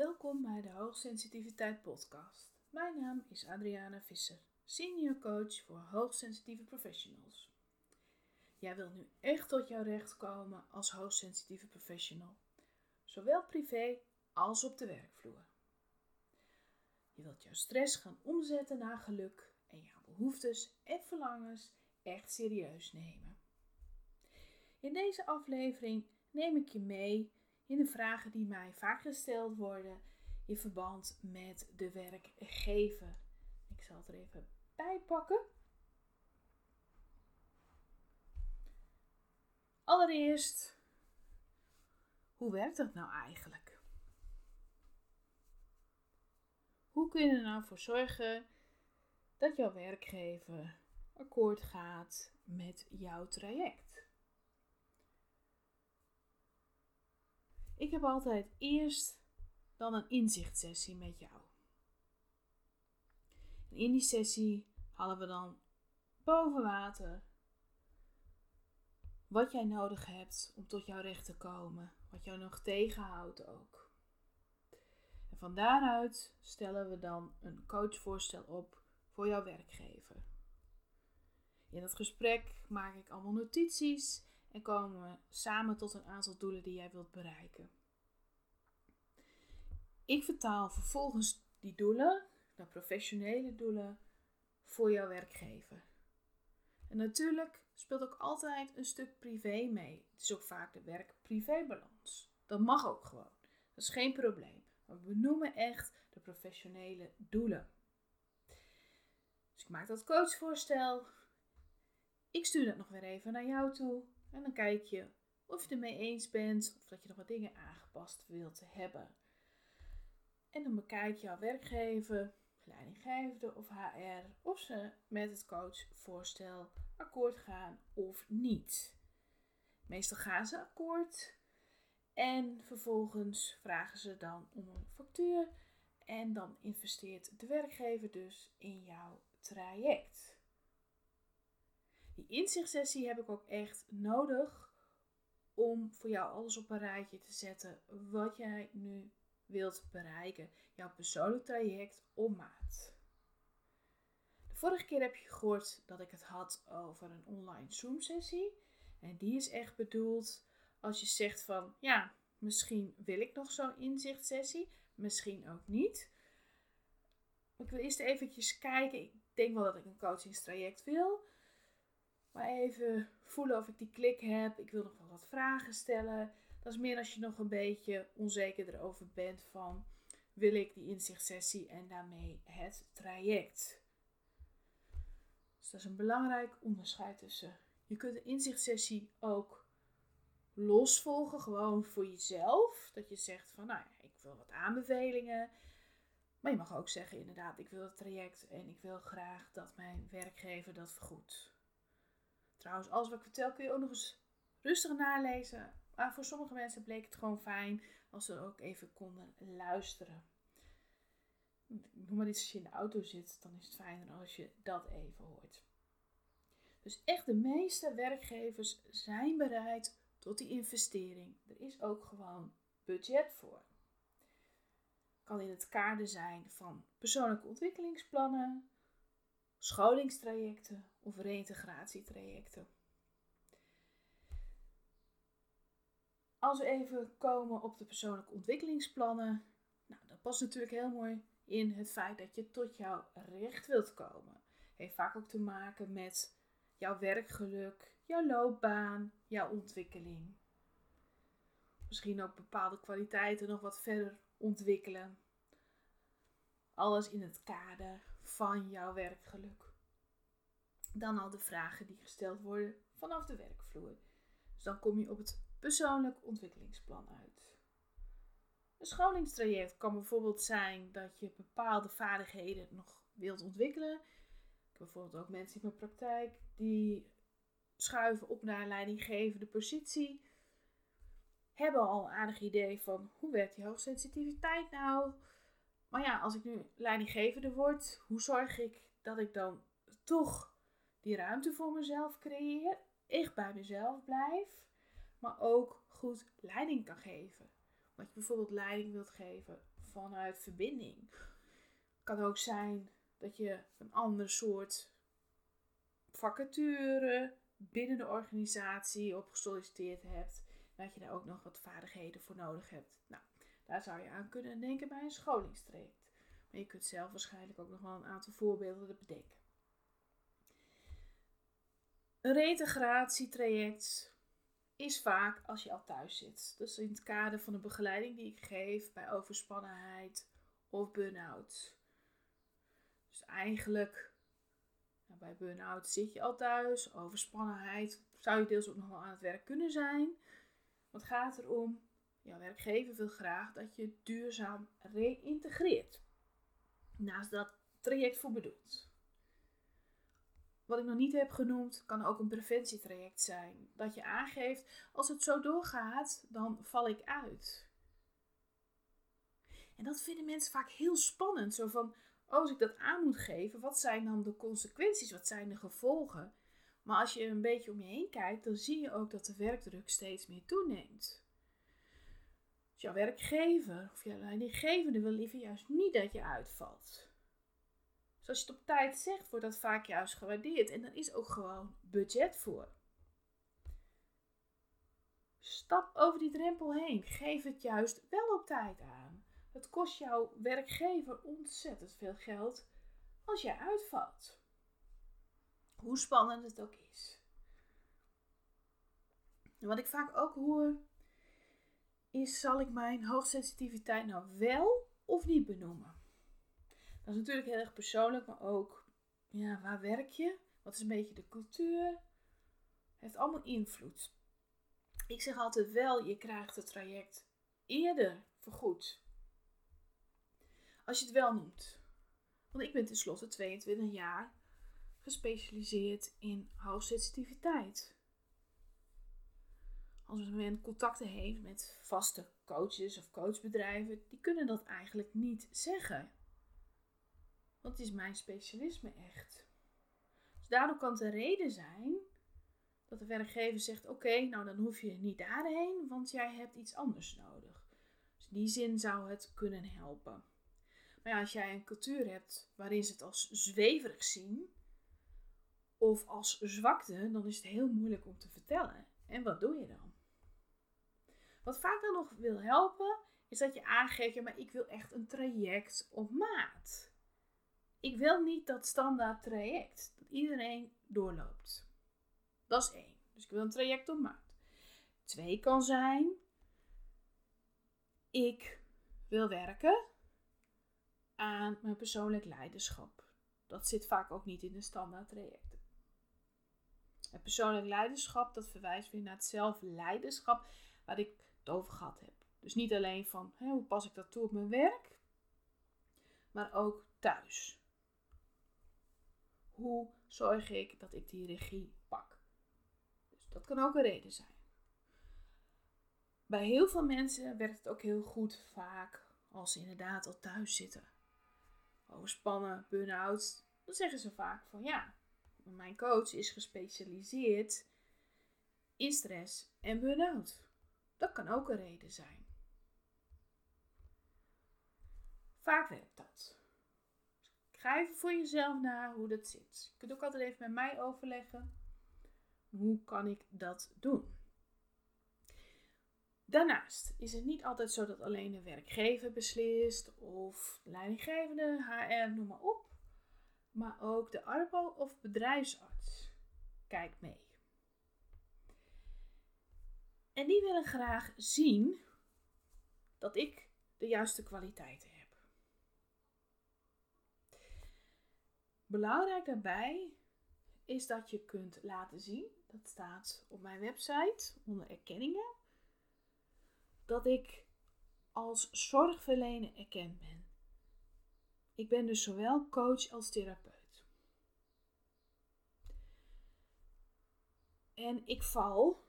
Welkom bij de Hoogsensitiviteit Podcast. Mijn naam is Adriana Visser, senior coach voor hoogsensitieve professionals. Jij wilt nu echt tot jouw recht komen als hoogsensitieve professional, zowel privé als op de werkvloer. Je wilt jouw stress gaan omzetten naar geluk en jouw behoeftes en verlangens echt serieus nemen. In deze aflevering neem ik je mee in de vragen die mij vaak gesteld worden in verband met de werkgever. Ik zal het er even bij pakken. Allereerst, hoe werkt dat nou eigenlijk? Hoe kun je er nou voor zorgen dat jouw werkgever akkoord gaat met jouw traject? Ik heb altijd eerst dan een inzichtsessie met jou. In die sessie halen we dan boven water wat jij nodig hebt om tot jouw recht te komen, wat jou nog tegenhoudt ook. En van daaruit stellen we dan een coachvoorstel op voor jouw werkgever. In dat gesprek maak ik allemaal notities en komen we samen tot een aantal doelen die jij wilt bereiken. Ik vertaal vervolgens die doelen naar professionele doelen voor jouw werkgever. En natuurlijk speelt ook altijd een stuk privé mee. Het is ook vaak de werk-privé-balans. Dat mag ook gewoon. Dat is geen probleem. Maar we noemen echt de professionele doelen. Dus ik maak dat coachvoorstel. Ik stuur dat nog weer even naar jou toe. En dan kijk je of je het ermee eens bent of dat je nog wat dingen aangepast wilt hebben. En dan bekijk jouw werkgever, leidinggevende of HR of ze met het coachvoorstel akkoord gaan of niet. Meestal gaan ze akkoord en vervolgens vragen ze dan om een factuur en dan investeert de werkgever dus in jouw traject. Die inzichtsessie heb ik ook echt nodig om voor jou alles op een rijtje te zetten wat jij nu wilt bereiken. Jouw persoonlijk traject op maat. De vorige keer heb je gehoord dat ik het had over een online Zoom sessie. En die is echt bedoeld als je zegt van ja, misschien wil ik nog zo'n inzichtsessie, misschien ook niet. Ik wil eerst eventjes kijken. Ik denk wel dat ik een coachingstraject wil. Maar even voelen of ik die klik heb. Ik wil nog wel wat vragen stellen. Dat is meer als je nog een beetje onzeker erover bent van wil ik die inzichtsessie en daarmee het traject. Dus dat is een belangrijk onderscheid tussen. Je kunt de inzichtsessie ook los volgen, gewoon voor jezelf. Dat je zegt van, nou ja, ik wil wat aanbevelingen. Maar je mag ook zeggen, inderdaad, ik wil het traject en ik wil graag dat mijn werkgever dat vergoedt. Trouwens, alles wat ik vertel kun je ook nog eens rustig nalezen maar voor sommige mensen bleek het gewoon fijn als ze ook even konden luisteren. Noem maar iets als je in de auto zit, dan is het fijner als je dat even hoort. Dus echt de meeste werkgevers zijn bereid tot die investering. Er is ook gewoon budget voor. Kan in het kader zijn van persoonlijke ontwikkelingsplannen, scholingstrajecten of reïntegratietrajecten. Als we even komen op de persoonlijke ontwikkelingsplannen, nou, dat past natuurlijk heel mooi in het feit dat je tot jouw recht wilt komen. Heeft vaak ook te maken met jouw werkgeluk, jouw loopbaan, jouw ontwikkeling. Misschien ook bepaalde kwaliteiten nog wat verder ontwikkelen. Alles in het kader van jouw werkgeluk. Dan al de vragen die gesteld worden vanaf de werkvloer. Dus dan kom je op het persoonlijk ontwikkelingsplan uit. Een scholingstraject kan bijvoorbeeld zijn dat je bepaalde vaardigheden nog wilt ontwikkelen. Ik heb bijvoorbeeld ook mensen in mijn praktijk die schuiven op naar leidinggevende positie. Hebben al een aardig idee van hoe werkt die hoogsensitiviteit nou? Maar ja, als ik nu leidinggevende word, hoe zorg ik dat ik dan toch die ruimte voor mezelf creëer, echt bij mezelf blijf? Maar ook goed leiding kan geven. Omdat je bijvoorbeeld leiding wilt geven vanuit verbinding. Kan ook zijn dat je een ander soort vacature binnen de organisatie op gesolliciteerd hebt. Dat je daar ook nog wat vaardigheden voor nodig hebt. Nou, daar zou je aan kunnen denken bij een scholingstraject. Maar je kunt zelf waarschijnlijk ook nog wel een aantal voorbeelden bedenken. Een reintegratietraject is vaak als je al thuis zit. Dus in het kader van de begeleiding die ik geef bij overspannenheid of burn-out. Dus eigenlijk, nou bij burn-out zit je al thuis. Overspannenheid zou je deels ook nog wel aan het werk kunnen zijn. Wat gaat erom? Jouw werkgever wil graag dat je duurzaam reïntegreert. Naast dat traject voor bedoeld. Wat ik nog niet heb genoemd, kan ook een preventietraject zijn. Dat je aangeeft, als het zo doorgaat, dan val ik uit. En dat vinden mensen vaak heel spannend. Zo van, oh, als ik dat aan moet geven, wat zijn dan de consequenties? Wat zijn de gevolgen? Maar als je een beetje om je heen kijkt, dan zie je ook dat de werkdruk steeds meer toeneemt. Dus jouw werkgever of jouw leidinggevende wil liever juist niet dat je uitvalt. Dus je het op tijd zegt, wordt dat vaak juist gewaardeerd. En er is ook gewoon budget voor. Stap over die drempel heen. Geef het juist wel op tijd aan. Het kost jouw werkgever ontzettend veel geld als jij uitvalt. Hoe spannend het ook is. Wat ik vaak ook hoor, is: zal ik mijn hoogsensitiviteit nou wel of niet benoemen? Dat is natuurlijk heel erg persoonlijk, maar ook ja, waar werk je? Wat is een beetje de cultuur? Het heeft allemaal invloed. Ik zeg altijd wel, je krijgt het traject eerder vergoed. Als je het wel noemt. Want ik ben tenslotte 22 jaar gespecialiseerd in hoogsensitiviteit. Als men contacten heeft met vaste coaches of coachbedrijven, die kunnen dat eigenlijk niet zeggen. Want het is mijn specialisme echt. Dus daardoor kan het een reden zijn dat de werkgever zegt: Oké, nou dan hoef je niet daarheen, want jij hebt iets anders nodig. Dus in die zin zou het kunnen helpen. Maar ja, als jij een cultuur hebt waarin ze het als zweverig zien, of als zwakte, dan is het heel moeilijk om te vertellen. En wat doe je dan? Wat vaak dan nog wil helpen, is dat je aangeeft, maar ik wil echt een traject op maat. Ik wil niet dat standaard traject, dat iedereen doorloopt. Dat is één. Dus ik wil een traject op maat. Twee kan zijn, ik wil werken aan mijn persoonlijk leiderschap. Dat zit vaak ook niet in de standaard traject. Het persoonlijk leiderschap, dat verwijst weer naar het zelfleiderschap waar ik het over gehad heb. Dus niet alleen van hoe pas ik dat toe op mijn werk, maar ook thuis. Hoe zorg ik dat ik die regie pak? Dus dat kan ook een reden zijn. Bij heel veel mensen werkt het ook heel goed vaak als ze inderdaad al thuis zitten. Overspannen, burn-out. Dan zeggen ze vaak van ja, mijn coach is gespecialiseerd in stress en burn-out. Dat kan ook een reden zijn. Vaak werkt dat. Ga even voor jezelf na hoe dat zit. Je kunt ook altijd even met mij overleggen. Hoe kan ik dat doen? Daarnaast is het niet altijd zo dat alleen de werkgever beslist of de leidinggevende, HR, noem maar op maar ook de arbo of bedrijfsarts kijkt mee. En die willen graag zien dat ik de juiste kwaliteiten heb. Belangrijk daarbij is dat je kunt laten zien, dat staat op mijn website onder erkenningen, dat ik als zorgverlener erkend ben. Ik ben dus zowel coach als therapeut. En ik val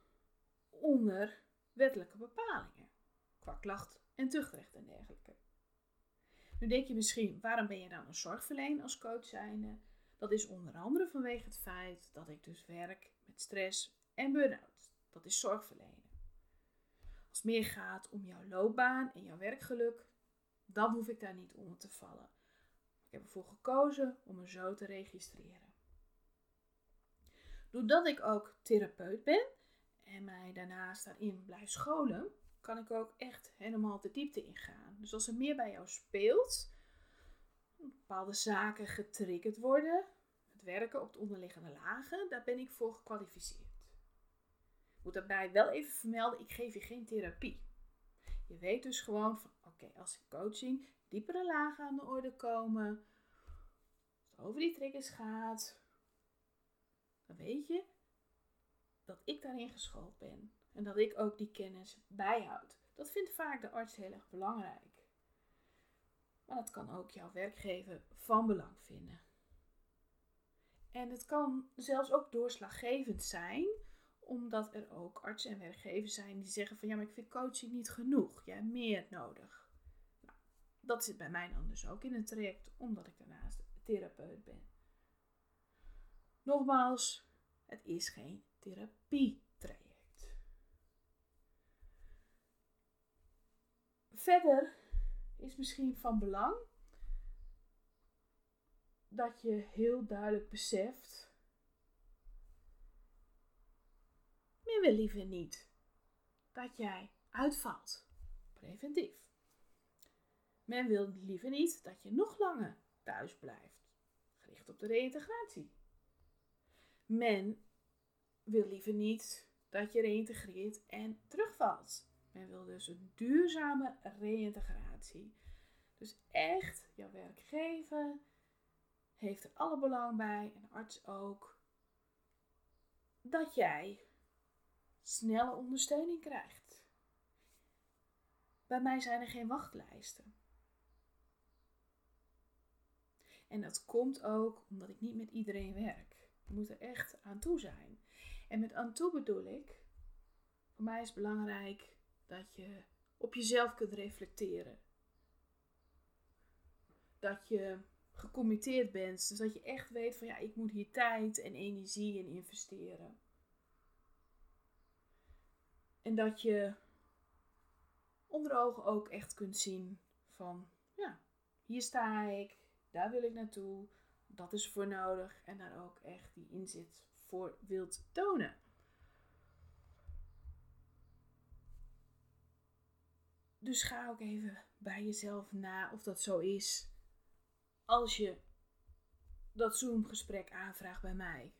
onder wettelijke bepalingen qua klacht en tuchtrecht en dergelijke. Nu denk je misschien, waarom ben je dan een zorgverlener als coach zijnde? Dat is onder andere vanwege het feit dat ik dus werk met stress en burn-out. Dat is zorgverlenen. Als het meer gaat om jouw loopbaan en jouw werkgeluk, Dan hoef ik daar niet onder te vallen. Ik heb ervoor gekozen om me zo te registreren. Doordat ik ook therapeut ben en mij daarnaast daarin blijf scholen, kan ik ook echt helemaal de diepte ingaan. Dus als er meer bij jou speelt, bepaalde zaken getriggerd worden, het werken op de onderliggende lagen, daar ben ik voor gekwalificeerd. Ik moet daarbij wel even vermelden, ik geef je geen therapie. Je weet dus gewoon van, oké, als in coaching diepere lagen aan de orde komen, als het over die triggers gaat, dan weet je dat ik daarin geschoold ben. En dat ik ook die kennis bijhoud. Dat vindt vaak de arts heel erg belangrijk. Maar dat kan ook jouw werkgever van belang vinden. En het kan zelfs ook doorslaggevend zijn, omdat er ook artsen en werkgevers zijn die zeggen van ja, maar ik vind coaching niet genoeg. Jij hebt meer nodig. Nou, dat zit bij mij dan dus ook in het traject, omdat ik daarnaast therapeut ben. Nogmaals, het is geen therapietraject. Verder is misschien van belang dat je heel duidelijk beseft. Men wil liever niet dat jij uitvalt, preventief. Men wil liever niet dat je nog langer thuis blijft, gericht op de reïntegratie. Men wil liever niet dat je reïntegreert en terugvalt. Men wil dus een duurzame reïntegratie. Dus echt, jouw werkgever heeft er alle belang bij, en arts ook, dat jij snelle ondersteuning krijgt. Bij mij zijn er geen wachtlijsten. En dat komt ook omdat ik niet met iedereen werk. Je moet er echt aan toe zijn. En met aan toe bedoel ik, voor mij is belangrijk dat je op jezelf kunt reflecteren. Dat je gecommitteerd bent. Dus dat je echt weet van ja, ik moet hier tijd en energie in investeren. En dat je onder ogen ook echt kunt zien van ja, hier sta ik, daar wil ik naartoe, dat is voor nodig en daar ook echt die inzet voor wilt tonen. Dus ga ook even bij jezelf na of dat zo is als je dat Zoom-gesprek aanvraagt bij mij.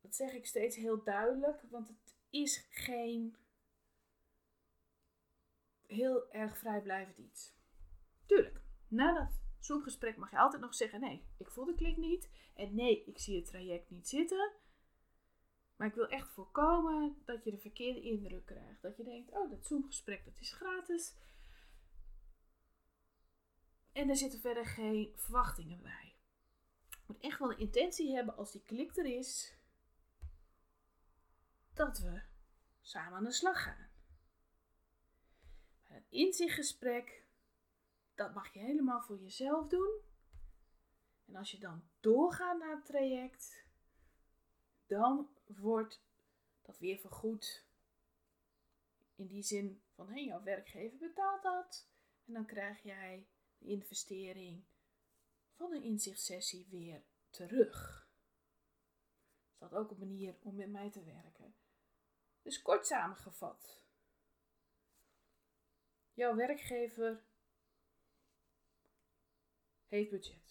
Dat zeg ik steeds heel duidelijk, want het is geen heel erg vrijblijvend iets. Tuurlijk, na dat Zoom-gesprek mag je altijd nog zeggen: nee, ik voel de klik niet. En nee, ik zie het traject niet zitten. Maar ik wil echt voorkomen dat je de verkeerde indruk krijgt. Dat je denkt: oh, dat Zoom-gesprek dat is gratis. En er zitten verder geen verwachtingen bij. Je moet echt wel de intentie hebben als die klik er is, dat we samen aan de slag gaan. Bij een inzichtgesprek, dat mag je helemaal voor jezelf doen. En als je dan doorgaat naar het traject, dan wordt dat weer vergoed. In die zin van, hé, jouw werkgever betaalt dat. En dan krijg jij investering van een inzichtssessie weer terug. Is dat ook een manier om met mij te werken? Dus kort samengevat. Jouw werkgever heeft budget.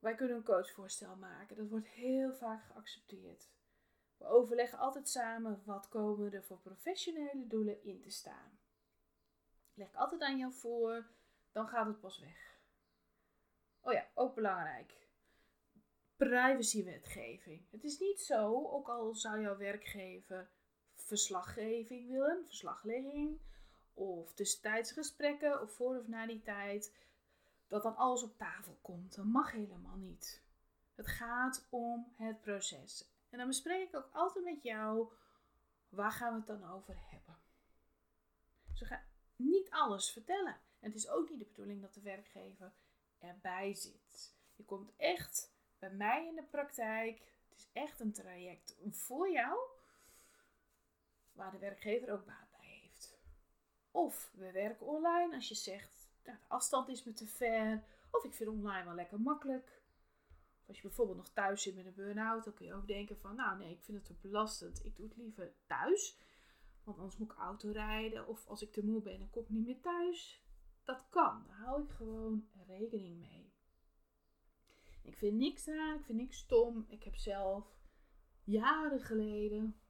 Wij kunnen een coachvoorstel maken. Dat wordt heel vaak geaccepteerd. We overleggen altijd samen wat komen er voor professionele doelen in te staan. Leg ik altijd aan jou voor, dan gaat het pas weg. Oh ja, ook belangrijk. Privacywetgeving. Het is niet zo, ook al zou jouw werkgever verslaggeving willen, verslaglegging, of tussentijdsgesprekken, of voor of na die tijd, dat dan alles op tafel komt. Dat mag helemaal niet. Het gaat om het proces. En dan bespreek ik ook altijd met jou, waar gaan we het dan over hebben? Zo ga, niet alles vertellen. En het is ook niet de bedoeling dat de werkgever erbij zit. Je komt echt bij mij in de praktijk. Het is echt een traject voor jou. waar de werkgever ook baat bij heeft. Of we werken online als je zegt, de afstand is me te ver. Of ik vind online wel lekker makkelijk. Of als je bijvoorbeeld nog thuis zit met een burn-out, dan kun je ook denken van, nou nee, ik vind het te belastend. Ik doe het liever thuis. Want anders moet ik auto rijden. Of als ik te moe ben, dan kom ik niet meer thuis. Dat kan. Daar hou ik gewoon rekening mee. Ik vind niks aan. Ik vind niks stom. Ik heb zelf jaren geleden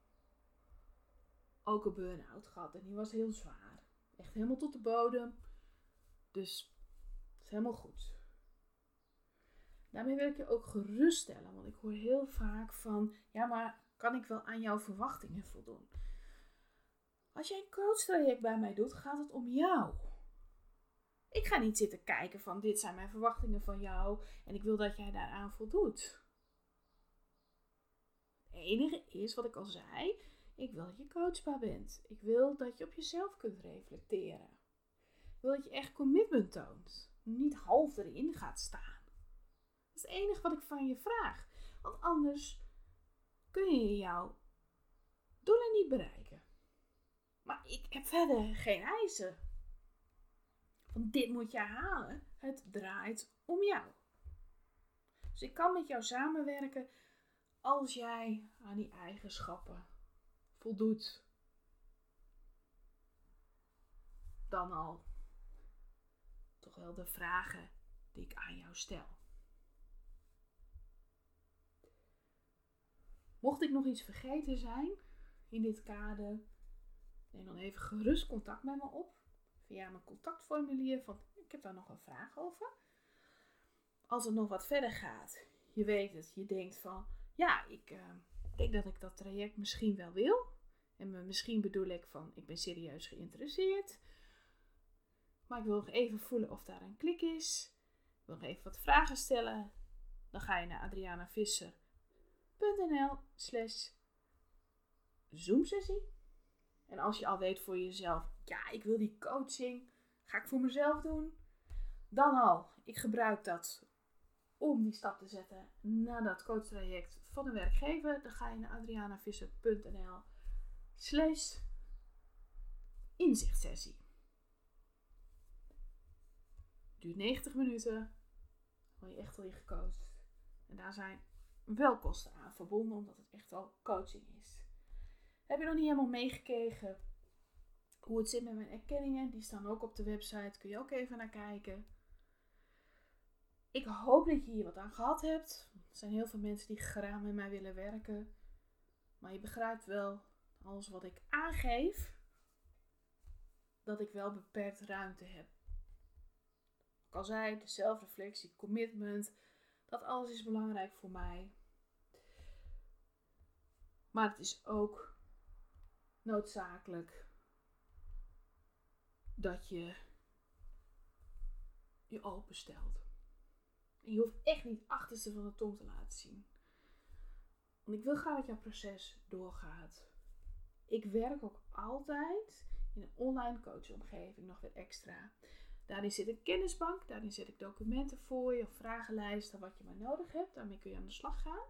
ook een burn-out gehad. En die was heel zwaar. Echt helemaal tot de bodem. Dus is helemaal goed. Daarmee wil ik je ook geruststellen. Want ik hoor heel vaak van, ja maar kan ik wel aan jouw verwachtingen voldoen? Als jij een coachtraject bij mij doet, gaat het om jou. Ik ga niet zitten kijken van dit zijn mijn verwachtingen van jou en ik wil dat jij daaraan voldoet. Het enige is wat ik al zei, ik wil dat je coachbaar bent. Ik wil dat je op jezelf kunt reflecteren. Wil dat je echt commitment toont. Niet half erin gaat staan. Dat is het enige wat ik van je vraag. Want anders kun je jouw doelen niet bereiken. Maar ik heb verder geen eisen. Want dit moet je halen. Het draait om jou. Dus ik kan met jou samenwerken als jij aan die eigenschappen voldoet. Dan al toch wel de vragen die ik aan jou stel. Mocht ik nog iets vergeten zijn in dit kader, neem dan even gerust contact met me op via mijn contactformulier. Van ik heb daar nog een vraag over. Als het nog wat verder gaat, je weet het, je denkt van ja, ik uh, denk dat ik dat traject misschien wel wil. En misschien bedoel ik van ik ben serieus geïnteresseerd. Maar ik wil nog even voelen of daar een klik is. Ik wil nog even wat vragen stellen. Dan ga je naar adrianavisser.nl slash zoomsessie. En als je al weet voor jezelf, ja, ik wil die coaching, ga ik voor mezelf doen. Dan al, ik gebruik dat om die stap te zetten naar dat coachtraject van een werkgever. Dan ga je naar adrianavisser.nl slash inzichtsessie. Duurt 90 minuten. Word je echt al je gecoacht. En daar zijn wel kosten aan verbonden, omdat het echt al coaching is. Heb je nog niet helemaal meegekregen hoe het zit met mijn erkenningen? Die staan ook op de website. Kun je ook even naar kijken. Ik hoop dat je hier wat aan gehad hebt. Er zijn heel veel mensen die graag met mij willen werken. Maar je begrijpt wel, alles wat ik aangeef, dat ik wel beperkt ruimte heb. Ik al zei, zelfreflectie, commitment, dat alles is belangrijk voor mij. Maar het is ook noodzakelijk dat je je openstelt. En je hoeft echt niet achterste van de tong te laten zien. Want ik wil graag dat jouw proces doorgaat. Ik werk ook altijd in een online coachomgeving nog weer extra. Daarin zit een kennisbank, daarin zet ik documenten voor je of vragenlijsten, wat je maar nodig hebt. Daarmee kun je aan de slag gaan.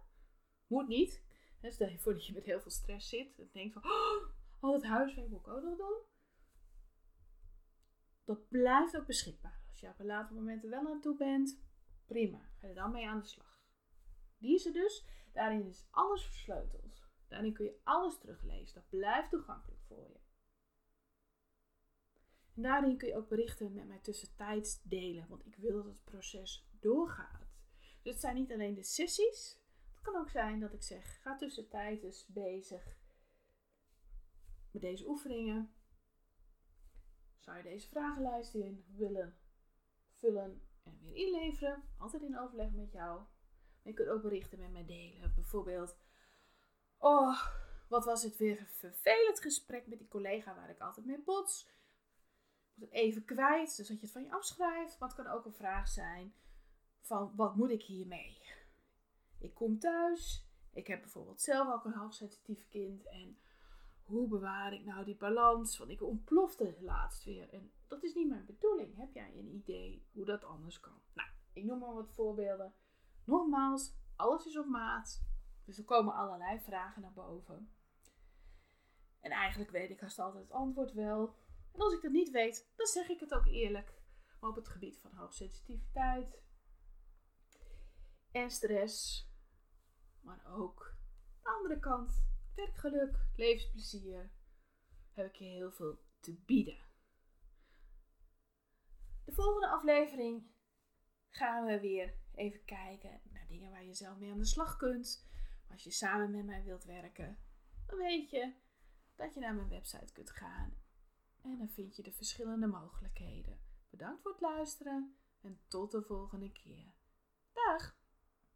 Moet niet. Stel je voor dat je met heel veel stress zit en denkt van, oh, al het huiswerk moet ik ook nog doen. Dat blijft ook beschikbaar. Als je op een later moment er wel aan toe bent, prima. Ga je dan mee aan de slag. Die is er dus. Daarin is alles versleuteld. Daarin kun je alles teruglezen. Dat blijft toegankelijk voor je. En daarin kun je ook berichten met mij tussentijds delen. Want ik wil dat het proces doorgaat. Dus het zijn niet alleen de sessies. Het kan ook zijn dat ik zeg, ga tussentijds bezig met deze oefeningen zou je deze vragenlijst in willen vullen en weer inleveren. Altijd in overleg met jou. Maar je kunt ook berichten met mij delen. Bijvoorbeeld, oh, wat was het weer een vervelend gesprek met die collega waar ik altijd mee bots. Even kwijt, dus dat je het van je afschrijft. Maar het kan ook een vraag zijn van, wat moet ik hiermee? Ik kom thuis, ik heb bijvoorbeeld zelf ook een hoogsensitief kind en hoe bewaar ik nou die balans? Want ik ontplofte laatst weer. En dat is niet mijn bedoeling. Heb jij een idee hoe dat anders kan? Nou, ik noem maar wat voorbeelden. Nogmaals, alles is op maat. Dus er komen allerlei vragen naar boven. En eigenlijk weet ik haast altijd het antwoord wel. En als ik dat niet weet, dan zeg ik het ook eerlijk. Maar op het gebied van hoogsensitiviteit en stress, maar ook de andere kant, werkgeluk, levensplezier, heb ik je heel veel te bieden. De volgende aflevering gaan we weer even kijken naar dingen waar je zelf mee aan de slag kunt. Als je samen met mij wilt werken, dan weet je dat je naar mijn website kunt gaan. En dan vind je de verschillende mogelijkheden. Bedankt voor het luisteren en tot de volgende keer. Dag!